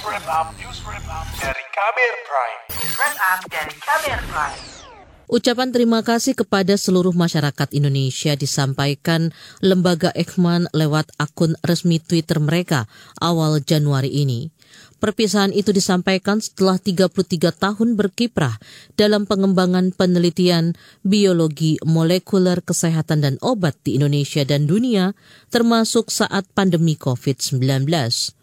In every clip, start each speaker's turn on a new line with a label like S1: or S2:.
S1: News Wrap Up, News Wrap Up dari Kamer Prime.
S2: News Wrap Up dari Kamer Prime.
S3: Ucapan terima kasih kepada seluruh masyarakat Indonesia disampaikan lembaga Ekman lewat akun resmi Twitter mereka awal Januari ini. Perpisahan itu disampaikan setelah 33 tahun berkiprah dalam pengembangan penelitian biologi molekuler kesehatan dan obat di Indonesia dan dunia, termasuk saat pandemi COVID-19.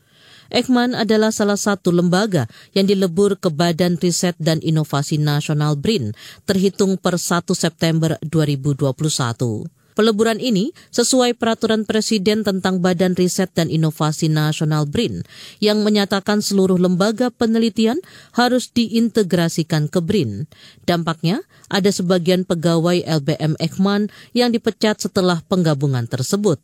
S3: Ekman adalah salah satu lembaga yang dilebur ke Badan Riset dan Inovasi Nasional BRIN terhitung per 1 September 2021. Peleburan ini sesuai peraturan Presiden tentang Badan Riset dan Inovasi Nasional BRIN yang menyatakan seluruh lembaga penelitian harus diintegrasikan ke BRIN. Dampaknya, ada sebagian pegawai LBM Ekman yang dipecat setelah penggabungan tersebut.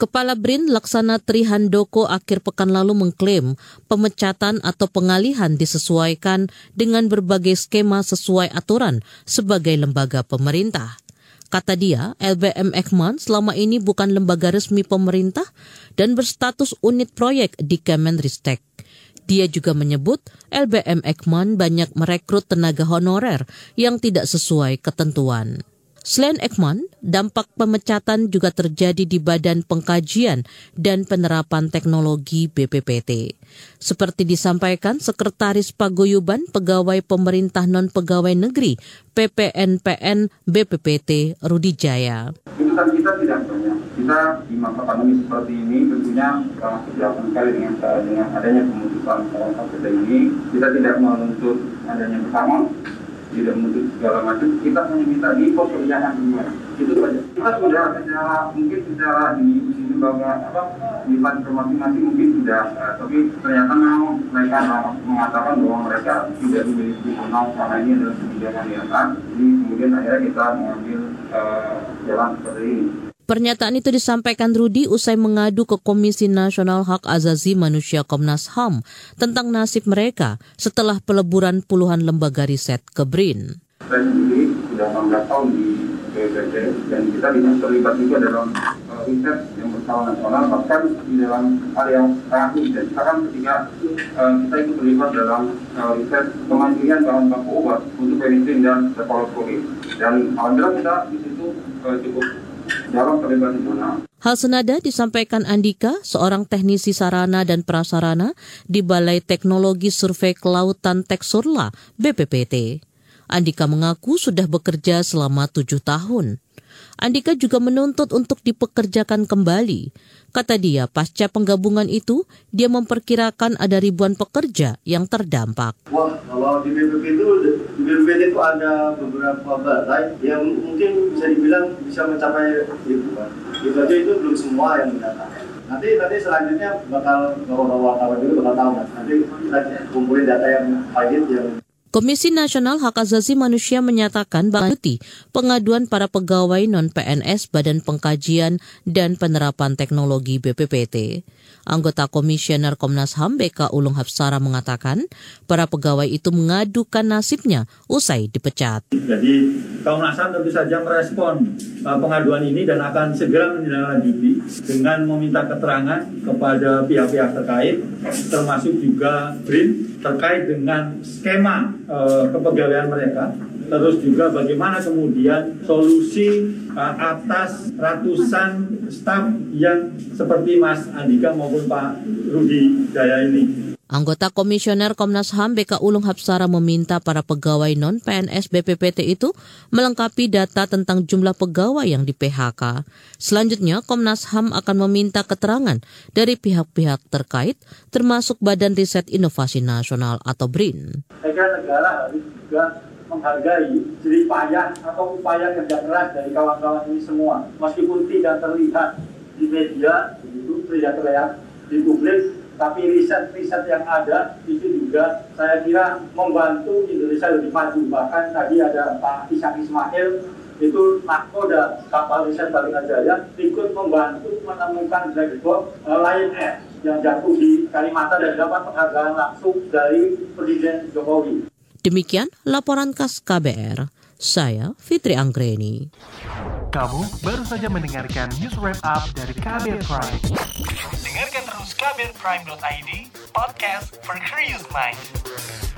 S3: Kepala BRIN Laksana Trihandoko akhir pekan lalu mengklaim pemecatan atau pengalihan disesuaikan dengan berbagai skema sesuai aturan sebagai lembaga pemerintah. Kata dia, LBM Ekman selama ini bukan lembaga resmi pemerintah dan berstatus unit proyek di Kemenristek. Dia juga menyebut LBM Ekman banyak merekrut tenaga honorer yang tidak sesuai ketentuan. Selain Ekman, dampak pemecatan juga terjadi di Badan Pengkajian dan Penerapan Teknologi BPPT. Seperti disampaikan Sekretaris Paguyuban Pegawai Pemerintah Non-Pegawai Negeri PPNPN BPPT Rudi Jaya.
S4: Tuntutan kita tidak banyak. Kita di masa pandemi seperti ini tentunya sangat keberatan sekali dengan, dengan adanya pemutusan KPT ini. Kita tidak menuntut adanya pesangon, tidak menuntut segala macam. Kita hanya minta di pekerjaan dunia. Itu saja. Kita sudah secara mungkin secara di di lembaga apa di kantor masing-masing mungkin sudah uh, tapi ternyata memang mereka mengatakan bahwa mereka tidak memiliki kenal karena ini adalah kebijakan yang jadi kemudian akhirnya kita mengambil uh, jalan seperti ini
S3: Pernyataan itu disampaikan Rudi usai mengadu ke Komisi Nasional Hak Azazi Manusia Komnas HAM tentang nasib mereka setelah peleburan puluhan lembaga riset ke BRIN.
S4: Saya sendiri sudah 16 tahun di BPT dan kita bisa terlibat juga dalam uh, riset yang berskala nasional bahkan di dalam hal yang terakhir dan sekarang ketika uh, kita ikut terlibat dalam uh, riset kemandirian bahan baku obat untuk penisilin dan cefalosporin dan alhamdulillah kita di situ cukup
S3: Hal senada disampaikan Andika, seorang teknisi sarana dan prasarana di Balai Teknologi Survei Kelautan Teksurla, BPPT. Andika mengaku sudah bekerja selama tujuh tahun. Andika juga menuntut untuk dipekerjakan kembali. Kata dia, pasca penggabungan itu, dia memperkirakan ada ribuan pekerja yang terdampak.
S5: Wah, kalau di BPP itu, BPP itu ada beberapa balai yang mungkin bisa dibilang bisa mencapai ribuan. Itu aja itu belum semua yang mendatangkan. Nanti nanti selanjutnya bakal bawa wartawan juga bakal tahu Nanti kita kumpulin data yang valid yang
S3: Komisi Nasional Hak Asasi Manusia menyatakan bahwa pengaduan para pegawai non-PNS Badan Pengkajian dan Penerapan Teknologi BPPT. Anggota Komisioner Komnas HAM BK Ulung Hapsara mengatakan para pegawai itu mengadukan nasibnya usai dipecat.
S6: Jadi Komnas HAM tentu saja merespon pengaduan ini dan akan segera menindaklanjuti dengan meminta keterangan kepada pihak-pihak terkait termasuk juga BRIN terkait dengan skema uh, kepegawaian mereka terus juga bagaimana kemudian solusi uh, atas ratusan staf yang seperti Mas Andika maupun Pak Rudi Jaya ini.
S3: Anggota Komisioner Komnas HAM BK Ulung Hapsara meminta para pegawai non-PNS BPPT itu melengkapi data tentang jumlah pegawai yang di PHK. Selanjutnya, Komnas HAM akan meminta keterangan dari pihak-pihak terkait, termasuk Badan Riset Inovasi Nasional atau BRIN.
S5: Saya negara harus juga menghargai jerih payah atau upaya kerja keras dari kawan-kawan ini semua. Meskipun tidak terlihat di media, itu tidak terlihat di publik, tapi riset-riset yang ada itu juga saya kira membantu Indonesia lebih maju. Bahkan tadi ada Pak Ishak Ismail itu nakoda kapal riset Balingan Jaya ikut membantu menemukan black box uh, Lion Air yang jatuh di Kalimantan dan dapat penghargaan langsung dari Presiden Jokowi.
S3: Demikian laporan khas KBR. Saya Fitri Anggreni.
S1: Kamu baru saja mendengarkan news wrap up dari KBR Prime. Dengarkan terus kbrprime.id podcast for curious mind.